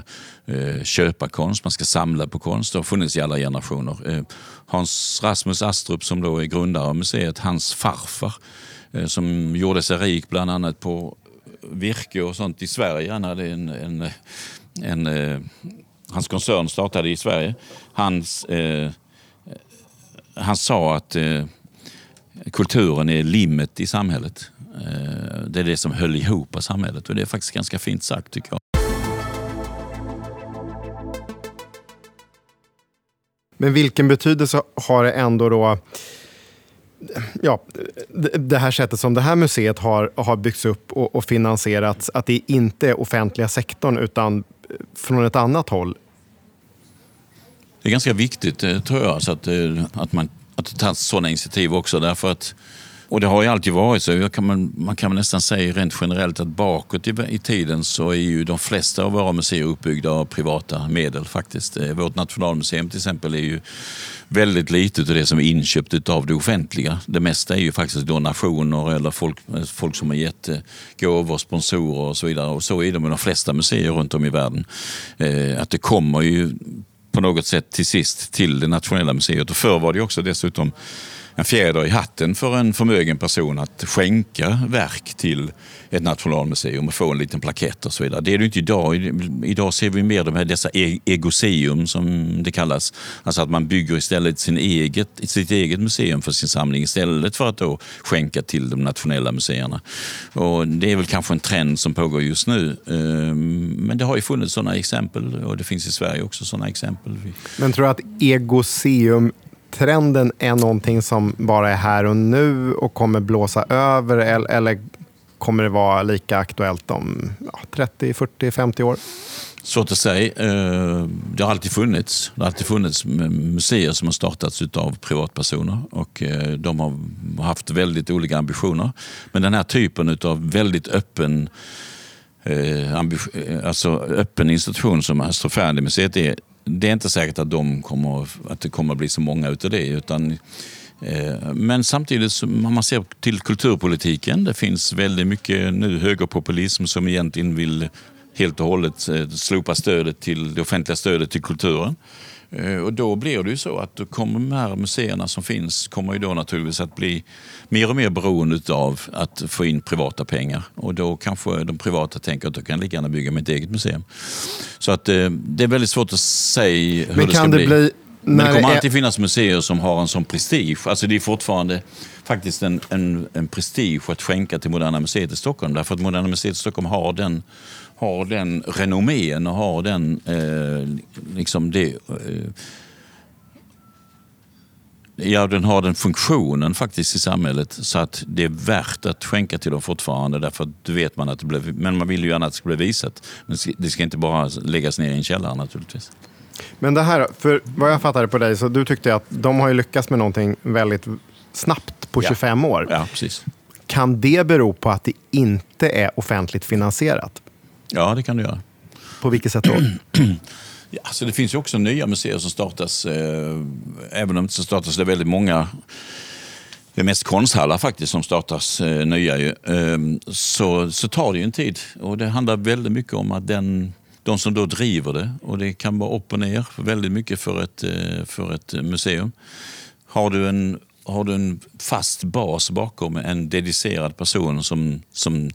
eh, köpa konst, man ska samla på konst. Det har funnits i alla generationer. Eh, Hans Rasmus Astrup som då är grundare av museet, hans farfar eh, som gjorde sig rik bland annat på virke och sånt i Sverige. Han hade en, en, en, eh, hans koncern startade i Sverige. Hans, eh, han sa att eh, kulturen är limmet i samhället. Eh, det är det som höll ihop samhället och det är faktiskt ganska fint sagt tycker jag. Men vilken betydelse har det ändå då ja, det här sättet som det här museet har, har byggts upp och, och finansierats, att det inte är offentliga sektorn utan från ett annat håll? Det är ganska viktigt eh, tror jag, så att, eh, att man att det tas sådana initiativ också. Därför att och det har ju alltid varit så. Kan man, man kan nästan säga rent generellt att bakåt i, i, tiden så är ju de flesta av våra museer uppbyggda av privata medel faktiskt. Eh, vårt nationalmuseum till exempel är ju väldigt lite av det som är inköpt av det offentliga. Det mesta är ju faktiskt donationer eller folk, eh, folk som har gett eh, gåvor, sponsorer och så vidare. Och så är det med de flesta museer runt om i världen. Att det kommer ju på något sätt till sist till det nationella museet. Och förr var det också dessutom en fjäder i hatten för en förmögen person att skänka verk till ett nationalmuseum och få en liten plakett och så vidare. Det är det inte idag. Idag ser vi mer de här, dessa e- egoseum som det kallas. Alltså att man bygger istället sin eget, sitt eget museum för sin samling istället för att då skänka till de nationella museerna. Och det är väl kanske en trend som pågår just nu. Ehm, men det har ju funnits sådana exempel och det finns i Sverige också sådana exempel. Men tror du att egoseum trenden är någonting som bara är här och nu och kommer blåsa över eller kommer det vara lika aktuellt om ja, 30, 40, 50 år? Svårt att säga. Eh, det har alltid funnits. Det har alltid funnits museer som har startats av privatpersoner och eh, de har haft väldigt olika ambitioner. Men den här typen av väldigt öppen Eh, eh, alltså öppen institution som Astrofärdigmuseet är, det är inte säkert att, de kommer, att det kommer att bli så många utav det. Utan, eh, men samtidigt, om man ser till kulturpolitiken, det finns väldigt mycket nu högerpopulism som egentligen vill helt och hållet eh, slopa stödet till, det offentliga stödet till kulturen. Eh, och då blir det ju så att då kommer de här museerna som finns kommer ju då naturligtvis att bli mer och mer beroende av att få in privata pengar. Och då kanske de privata tänker att då kan lika gärna bygga mitt eget museum. Så att eh, det är väldigt svårt att säga hur Men det ska det bli. bli Men det kommer alltid finnas museer som har en sån prestige. Alltså det är fortfarande faktiskt en, en, en prestige att skänka till Moderna Museet i Stockholm. Därför att Moderna Museet i Stockholm har den har den renommén och har den, eh, liksom det, eh, Ja, den har den funktionen faktiskt i samhället så att det är värt att skänka till dem fortfarande därför att då vet man att det blev, men man vill ju gärna att det ska bli visat. Men det ska inte bara läggas ner i en källare naturligtvis. Men det här, för vad jag fattade på dig, så du tyckte att de har ju lyckats med någonting väldigt snabbt på 25 ja. år. Ja, precis. Kan det bero på att det inte är offentligt finansierat? Ja, det kan det göra. På vilket sätt då? Ja, så det finns ju också nya museer som startas, eh, även om det inte startas det är väldigt många det är mest konsthallar faktiskt som startas eh, nya. Ju. Eh, så, så tar det ju en tid och det handlar väldigt mycket om att den, de som då driver det, och det kan vara upp och ner väldigt mycket för ett, eh, för ett museum. Har du, en, har du en fast bas bakom, en dedicerad person som, som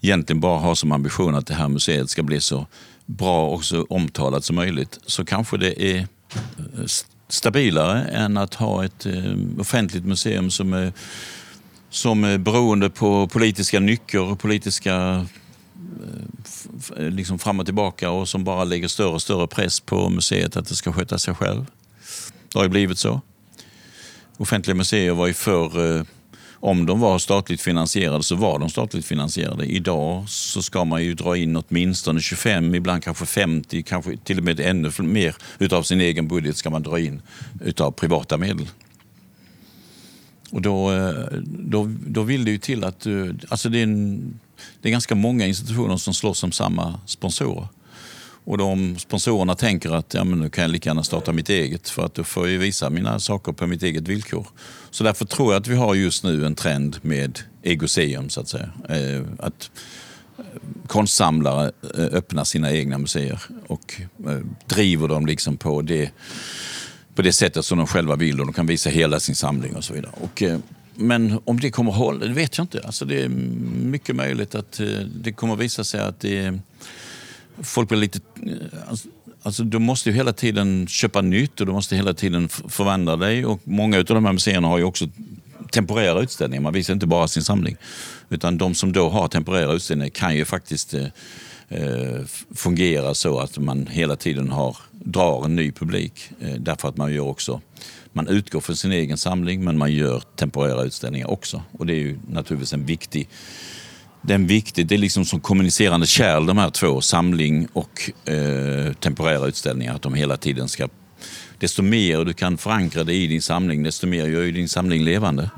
egentligen bara har som ambition att det här museet ska bli så bra och så omtalat som möjligt så kanske det är eh, stabilare än att ha ett eh, offentligt museum som är, som är beroende på politiska nycker och politiska eh, liksom fram och tillbaka och som bara lägger större och större press på museet att det ska sköta sig själv. Det har ju blivit så. Offentliga museer var ju förr om de var statligt finansierade så var de statligt finansierade. Idag så ska man ju dra in åtminstone 25, ibland kanske 50, kanske till och med ännu mer utav sin egen budget ska man dra in utav privata medel. Och då, eh, då, då vill det ju till att... Eh, alltså det, är en, det är ganska många institutioner som slåss om samma sponsorer. Och de sponsorerna tänker att ja, men nu kan jag lika gärna starta mitt eget för att då får jag visa mina saker på mitt eget villkor. Så därför tror jag att vi har just nu en trend med egoseum så att säga. Eh, att eh, konstsamlare eh, öppnar sina egna museer och driver dem liksom på det, på det sättet som de själva vill och de kan visa hela sin samling och så vidare. Och men om det kommer att hålla, det vet jag inte. Alltså det är mycket möjligt att det kommer att visa sig att det, folk blir lite... Eh, alltså, alltså, du måste ju hela tiden köpa nytt och du måste hela tiden förvandla dig. Och många av de här museerna har ju också temporära utställningar. Man visar inte bara sin samling. Utan de som då har temporära utställningar kan ju faktiskt eh, eh fungera så att man hela tiden har, drar en ny publik. Eh, därför att man gör också man utgår från sin egen samling men man gör temporära utställningar också. Och det är ju naturligtvis en viktig är, viktig, det är liksom som kommunicerande kärl de här två, samling och eh, temporära utställningar. Att de hela tiden ska... Desto mer du kan förankra det i din samling, desto mer gör ju din samling levande.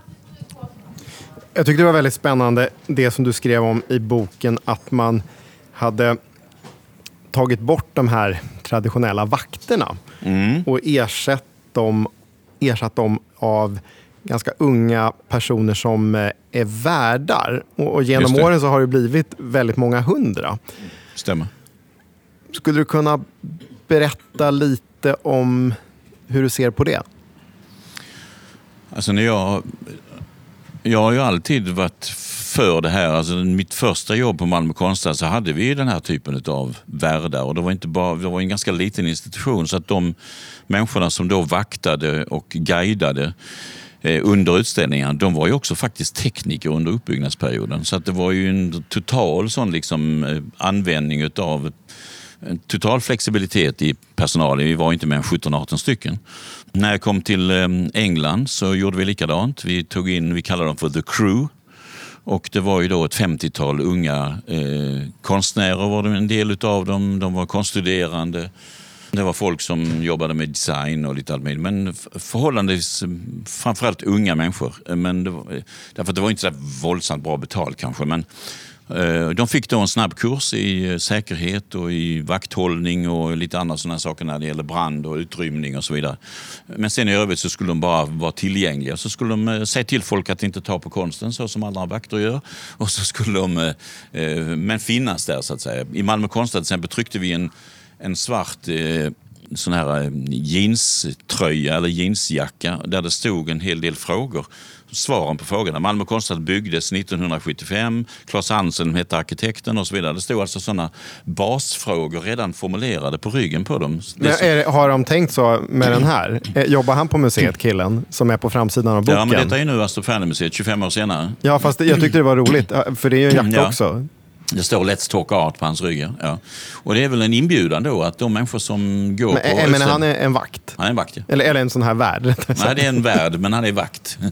Jag tyckte det var väldigt spännande det som du skrev om i boken, att man hade tagit bort de här traditionella vakterna mm. och ersatt dem ersatt dem av ganska unga personer som eh, är värdar. Och, genom åren så har det blivit väldigt många hundra. Stämmer. Skulle du kunna berätta lite om hur du ser på det? Alltså när jag... Jag har ju alltid varit för det här. Alltså mitt första jobb på Malmö konstnär så hade vi den här typen av värdar. Och det var, inte bara, det var en ganska liten institution så att de människorna som då vaktade och guidade Eh, under utställningarna, de var ju också faktiskt tekniker under uppbyggnadsperioden. Så att det var ju en total sån liksom eh, användning utav en total flexibilitet i personalen. Vi var inte mer än 17-18 stycken. När jag kom till England så gjorde vi likadant. Vi tog in, vi kallade dem för The Crew. Och det var ju då ett 50-tal unga eh, konstnärer var det en del utav dem. De var konststuderande. Det var folk som jobbade med design och lite allt möjligt. Men förhållandevis eh, framförallt unga människor. Eh, men det var, eh, därför att det var inte så våldsamt bra betalt kanske. Men de fick då en snabb kurs i säkerhet och i vakthållning och lite andra sådana saker när det gäller brand och utrymning och så vidare. Men sen i övrigt så skulle de bara vara tillgängliga. Så skulle de säga till folk att inte ta på konsten så som alla vakter gör. Och så skulle de, men finnas där så att säga. I Malmö konstnär till exempel tryckte vi en, en svart sån här jeanströja eller jeansjacka där det stod en hel del frågor svaren på frågorna. Malmö konstnär byggdes 1975, Claes Hansen hette arkitekten och så vidare. Det stod alltså sådana basfrågor redan formulerade på ryggen på dem. Det, har de tänkt så med den här? Eh, jobbar han på museet, killen, som är på framsidan av boken? Ja, men detta är nu Astrup Fearnley-museet 25 år senare. Ja, fast jag tyckte det var roligt, för det är ju en jacka ja. också. Det står Let's Talk Art på hans rygg. Ja. Och det är väl en inbjudan då att de människor som går men, på... Men han är en vakt? Han är en vakt, ja. Eller, eller en sån här värd? Nej, det är en värd, men han är vakt.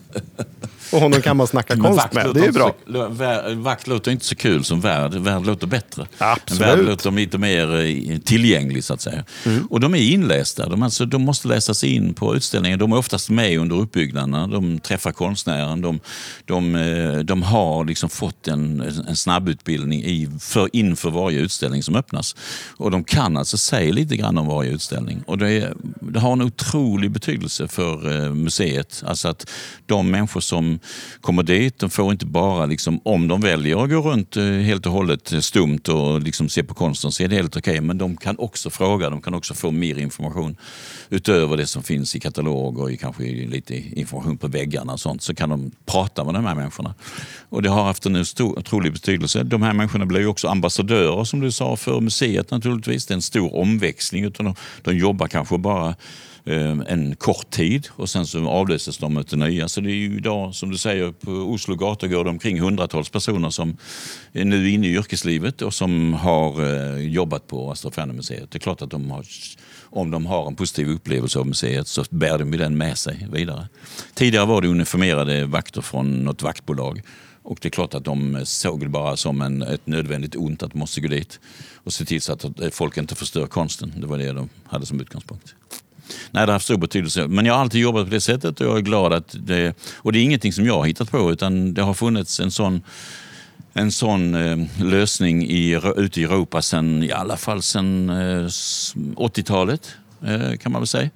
Och honom kan man snacka konst med. Det är bra. Så, vakt låter inte så kul som värd. Värd låter bättre. Absolut. Värd låter lite mer eh, tillgänglig så att säga. Mm. Och de är inlästa. De, alltså, de måste läsas in på utställningar. De är oftast med under uppbyggnaderna. De träffar konstnären. De, de, eh, de har liksom fått en, en snabbutbildning i, för, inför varje utställning som öppnas. Och de kan alltså säga lite grann om varje utställning. Och det, är, det har en otrolig betydelse för eh, museet. Alltså att de människor som kommer dit. De får inte bara, liksom, om de väljer att gå runt eh, helt och hållet eh, stumt och liksom se på konsten så är det helt okej. Okay. Men de kan också fråga, de kan också få mer information utöver det som finns i katalog och i, kanske lite information på väggarna och sånt. Så kan de prata med de här människorna. Och det har haft en stor, otrolig betydelse. De här människorna blir ju också ambassadörer som du sa för museet naturligtvis. Det är en stor omväxling. Utan de, de jobbar kanske bara Ehm, en kort tid och sen så avlöses de av nya. Så det är ju idag, som du säger, på Oslo gator går det omkring hundratals personer som är nu inne i yrkeslivet och som har eh, jobbat på Astra museet. Det är klart att de har, om de har en positiv upplevelse av museet så bär de den med sig vidare. Tidigare var det uniformerade vakter från något vaktbolag och det är klart att de eh, såg det bara som en, ett nödvändigt ont att de måste gå dit och se till så att eh, folk inte förstör konsten. Det var det de hade som utgångspunkt. Nej, det har haft stor betydelse. Men jag har alltid jobbat på det sättet och jag är glad att det... Och det är ingenting som jag har hittat på utan det har funnits en sån en sån eh, lösning i, ute i Europa sen, i alla fall sen eh, 80-talet eh, kan man väl säga.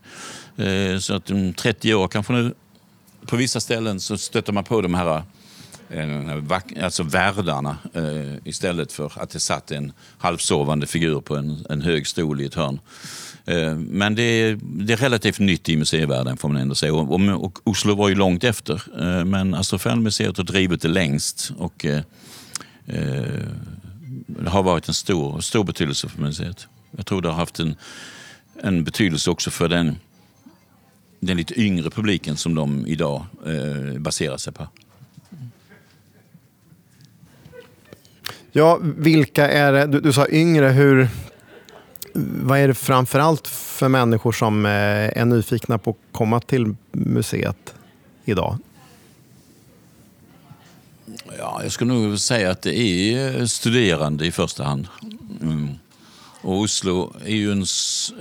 Eh, så att 30 år kanske nu. På vissa ställen så stöter man på de här eh, Eh, alltså värdarna eh, istället för att det satt en halvsovande figur på en, en hög stol i ett hörn. Eh, men det är, det är relativt nytt i museivärlden får man ändå säga. Och, och, och Oslo var ju långt efter. Men alltså, Astrofenmuseet har drivit det längst. Och, eh, det har varit en stor, stor betydelse för museet. Jag tror det har haft en, en betydelse också för den, den lite yngre publiken som de idag eh, baserar sig på. Ja, vilka är det? Du, du sa yngre. Hur, vad är det framförallt för människor som eh, är nyfikna på att komma till museet idag? Ja, jag skulle nog säga att det är eh, studerande i första hand. Mm. Och Oslo är ju en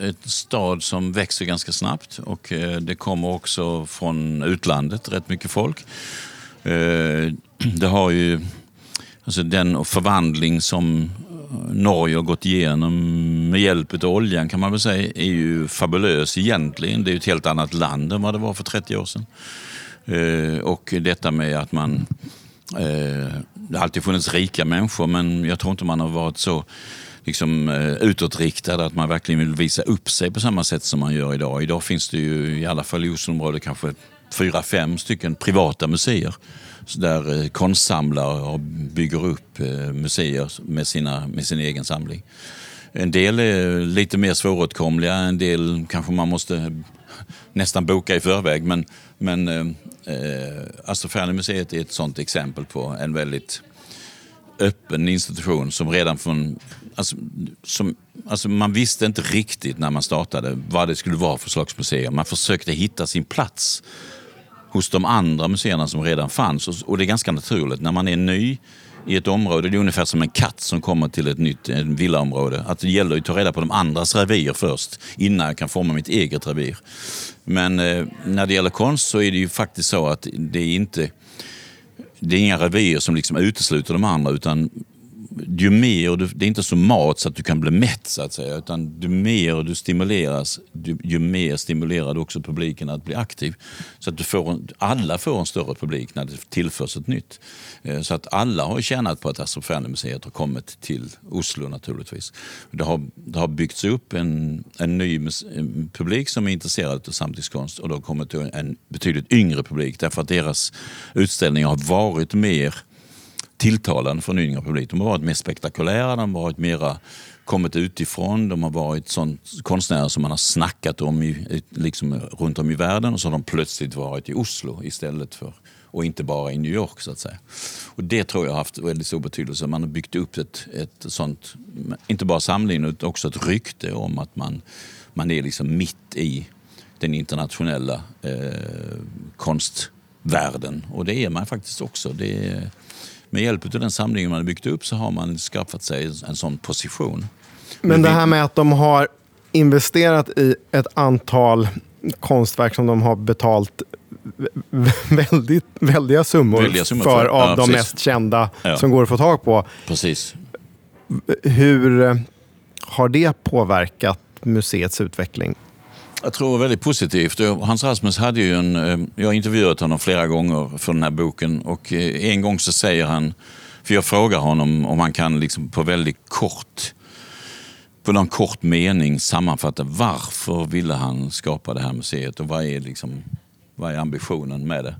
ett stad som växer ganska snabbt och eh, det kommer också från utlandet rätt mycket folk. Eh, det har ju alltså den förvandling som eh, Norge har gått igenom med hjälp av oljan kan man väl säga är ju fabulös egentligen. Det är ju ett helt annat land än vad det var för 30 år sedan. Eh, och detta med att man... Eh, det har alltid funnits rika människor men jag tror inte man har varit så liksom, utåtriktad, att man verkligen vill visa upp sig på samma sätt som man gör idag. Idag finns det ju, i alla fall i Osloområdet, kanske fyra, fem stycken privata museer där eh, konstsamlare bygger upp eh, museer med, sina, med sin egen samling. En del är lite mer svåråtkomliga, en del kanske man måste nästan boka i förväg. Men, men eh, eh Astrofernemuseet är ett sådant exempel på en väldigt öppen institution som redan från... Alltså, som, alltså man visste inte riktigt när man startade vad det skulle vara för slags museum. Man försökte hitta sin plats hos de andra museerna som redan fanns. Och det är ganska naturligt när man är ny i ett område. Det är ungefär som en katt som kommer till ett nytt ett villaområde. Att det gäller att ta reda på de andras revir först innan jag kan forma mitt eget revir. Men eh, när det gäller konst så är det ju faktiskt så att det är inte det är inga revir som liksom utesluter de andra utan ju mer, det är inte så mat så att du kan bli mätt så att säga, utan ju mer du stimuleras, ju mer stimulerar du också publiken att bli aktiv. Så att du får en, alla får en större publik när det tillförs ett nytt. Eh, så att alla har tjänat på att Astrofernemuseet har kommit till Oslo naturligtvis. Det har, det har byggts upp en, en ny en eh, publik som är intresserad av samtidskonst och det har kommit en betydligt yngre publik därför att deras utställningar har varit mer tilltalande för en yngre publik. De har varit mer spektakulära, de har varit mera kommit utifrån. De har varit sån konstnärer som man har snackat om i, liksom, runt om i världen och så har de plötsligt varit i Oslo istället för och inte bara i New York så att säga. Och Det tror jag har haft väldigt stor betydelse. Man har byggt upp ett, ett sånt, inte bara samling utan också ett rykte om att man, man är liksom mitt i den internationella eh, konstvärlden. Och det är man faktiskt också. Det är, med hjälp av den samlingen man har byggt upp så har man skaffat sig en sån position. Men det här med att de har investerat i ett antal konstverk som de har betalt väldigt, väldiga summor, väldiga summor för, för, av ja, de precis. mest kända ja. som går att få tag på. Precis. Hur har det påverkat museets utveckling? Jag tror väldigt positivt. Hans Rasmus hade ju en... Eh, jag har intervjuat honom flera gånger för den här boken och eh, en gång så säger han, för jag frågar honom om han kan liksom på väldigt kort på någon kort mening sammanfatta varför ville han skapa det här museet och vad är, liksom, vad är ambitionen med det?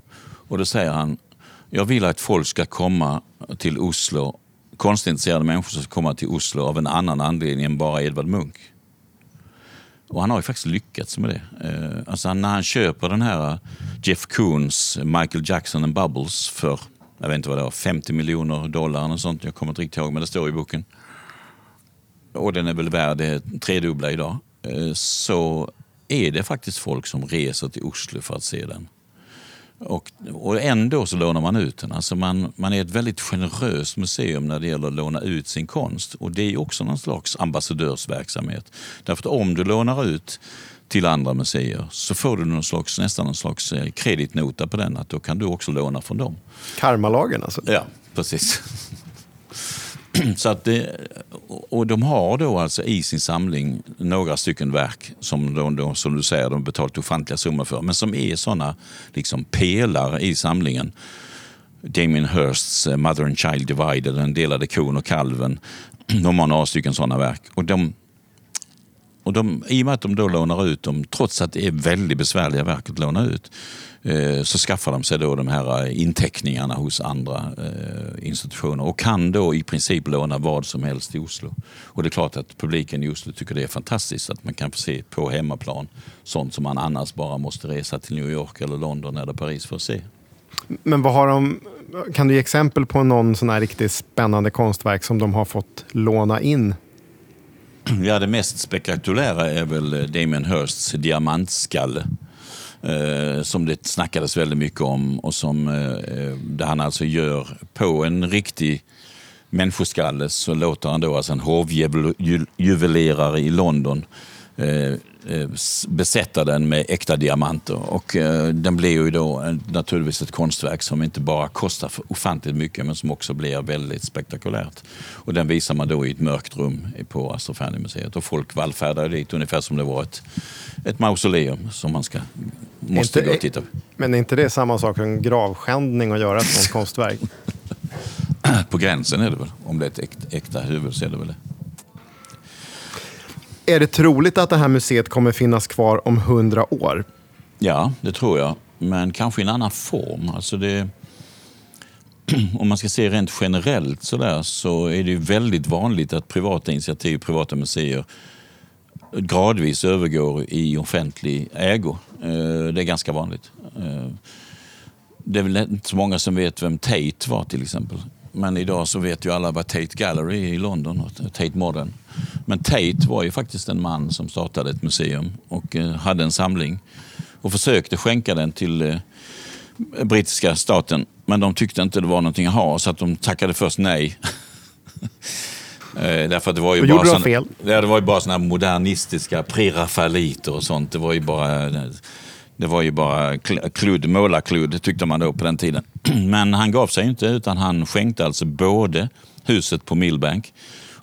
Och då säger han, jag vill att folk ska komma till Oslo, konstintresserade människor ska komma till Oslo av en annan anledning än bara Edvard Munch. Och han har ju faktiskt lyckats med det. Eh, alltså när han köper den här eh, Jeff Koons Michael Jackson and Bubbles för, jag vet inte vad det var, 50 miljoner dollar eller sånt. Jag kommer inte riktigt ihåg, men det står i boken. Och den är väl värd det tredubbla idag. Eh, så är det faktiskt folk som reser till Oslo för att se den. Och, och ändå så lånar man ut den. Alltså man, man är ett väldigt generöst museum när det gäller att låna ut sin konst. Och det är också någon slags ambassadörsverksamhet. Därför att om du lånar ut till andra museer så får du någon slags, nästan en slags eh, kreditnota på den. Att då kan du också låna från dem. Karmalagen alltså? Ja, precis. Så att det, och de har då alltså i sin samling några stycken verk som de, de, som du säger, de betalat ofantliga summor för, men som är sådana liksom pelare i samlingen. Damien Hirsts eh, Mother and Child Divided, Den delade kon och kalven. De har några stycken sådana verk. Och de, Och de, I och med att de då lånar ut dem, trots att det är väldigt besvärliga verk att låna ut, så skaffar de sig då de här inteckningarna hos andra eh, institutioner och kan då i princip låna vad som helst i Oslo. Och det är klart att publiken i Oslo tycker det är fantastiskt att man kan få se på hemmaplan sånt som man annars bara måste resa till New York eller London eller Paris för att se. Men vad har de, kan du ge exempel på någon sån här riktigt spännande konstverk som de har fått låna in? Ja, det mest spektakulära är väl Damien Hirsts diamantskalle. Eh, som det snackades väldigt mycket om och som eh, eh, där han alltså gör på en riktig människoskalle så låter han då alltså en hovjuvelerare i London Eh, besätta den med äkta diamanter. Och eh, den blir ju då naturligtvis ett konstverk som inte bara kostar ofantligt mycket men som också blir väldigt spektakulärt. Och den visar man då i ett mörkt rum på Astrofani-museet och folk vallfärdar dit ungefär som det var ett, ett mausoleum som man ska, måste inte, gå och titta på. Men är inte det samma sak som gravskändning att göra ett sånt konstverk? på gränsen är det väl. Om det är ett äkta huvud så är det väl det. Är det troligt att det här museet kommer finnas kvar om hundra år? Ja, det tror jag. Men kanske i en annan form. Alltså det, om man ska se rent generellt så, där, så är det väldigt vanligt att privata initiativ, privata museer gradvis övergår i offentlig ägo. Eh, det är ganska vanligt. Eh, det är väl inte så många som vet vem Tate var till exempel. Men idag så vet ju alla vad Tate Gallery är i London och Tate Modern. Men Tate var ju faktiskt en man som startade ett museum och eh, hade en samling och försökte skänka den till eh, brittiska staten. Men de tyckte inte det var någonting att ha så att de tackade först nej. Eh, därför att det var ju och bara, sån, fel. det var ju bara såna modernistiska prerafaeliter och sånt. Det var ju bara, det var ju bara kludd, målarkludd tyckte man då på den tiden. Men han gav sig inte utan han skänkte alltså både huset på Millbank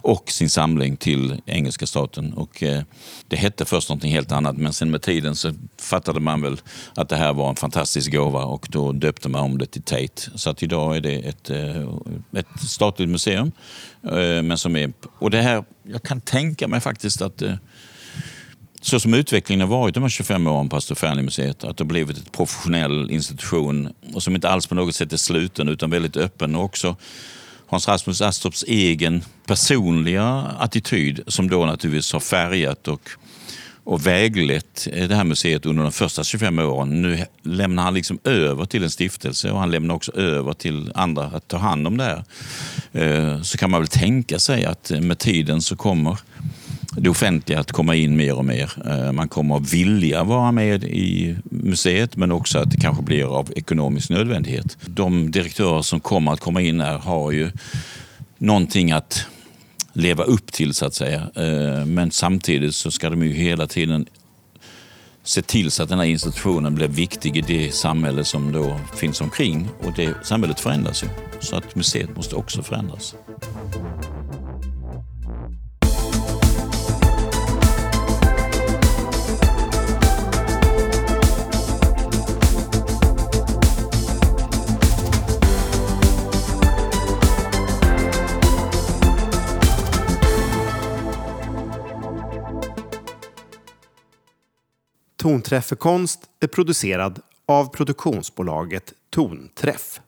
och sin samling till engelska staten. Och, eh, det hette först någonting helt annat men sen med tiden så fattade man väl att det här var en fantastisk gåva och då döpte man om det till Tate. Så att idag är det ett, eh, ett statligt museum. Eh, men som är, och det här, jag kan tänka mig faktiskt att eh, så som utvecklingen har varit de här 25 åren på Astroferni-museet, att det har blivit en professionell institution och som inte alls på något sätt är sluten utan väldigt öppen och också Hans Rasmus Astrups egen personliga attityd som då naturligtvis har färgat och, och väglett det här museet under de första 25 åren. Nu lämnar han liksom över till en stiftelse och han lämnar också över till andra att ta hand om det här. Eh, så kan man väl tänka sig att med tiden så kommer det offentliga att komma in mer och mer. Eh, man kommer att vilja vara med i museet men också att det kanske blir av ekonomisk nödvändighet. De direktörer som kommer att komma in här har ju någonting att leva upp till så att säga. Eh, men samtidigt så ska de ju hela tiden se till så att den här institutionen blir viktig i det samhälle som då finns omkring. Och det samhället förändras ju. Så att museet måste också förändras. Tonträffekonst är producerad av produktionsbolaget Tonträff.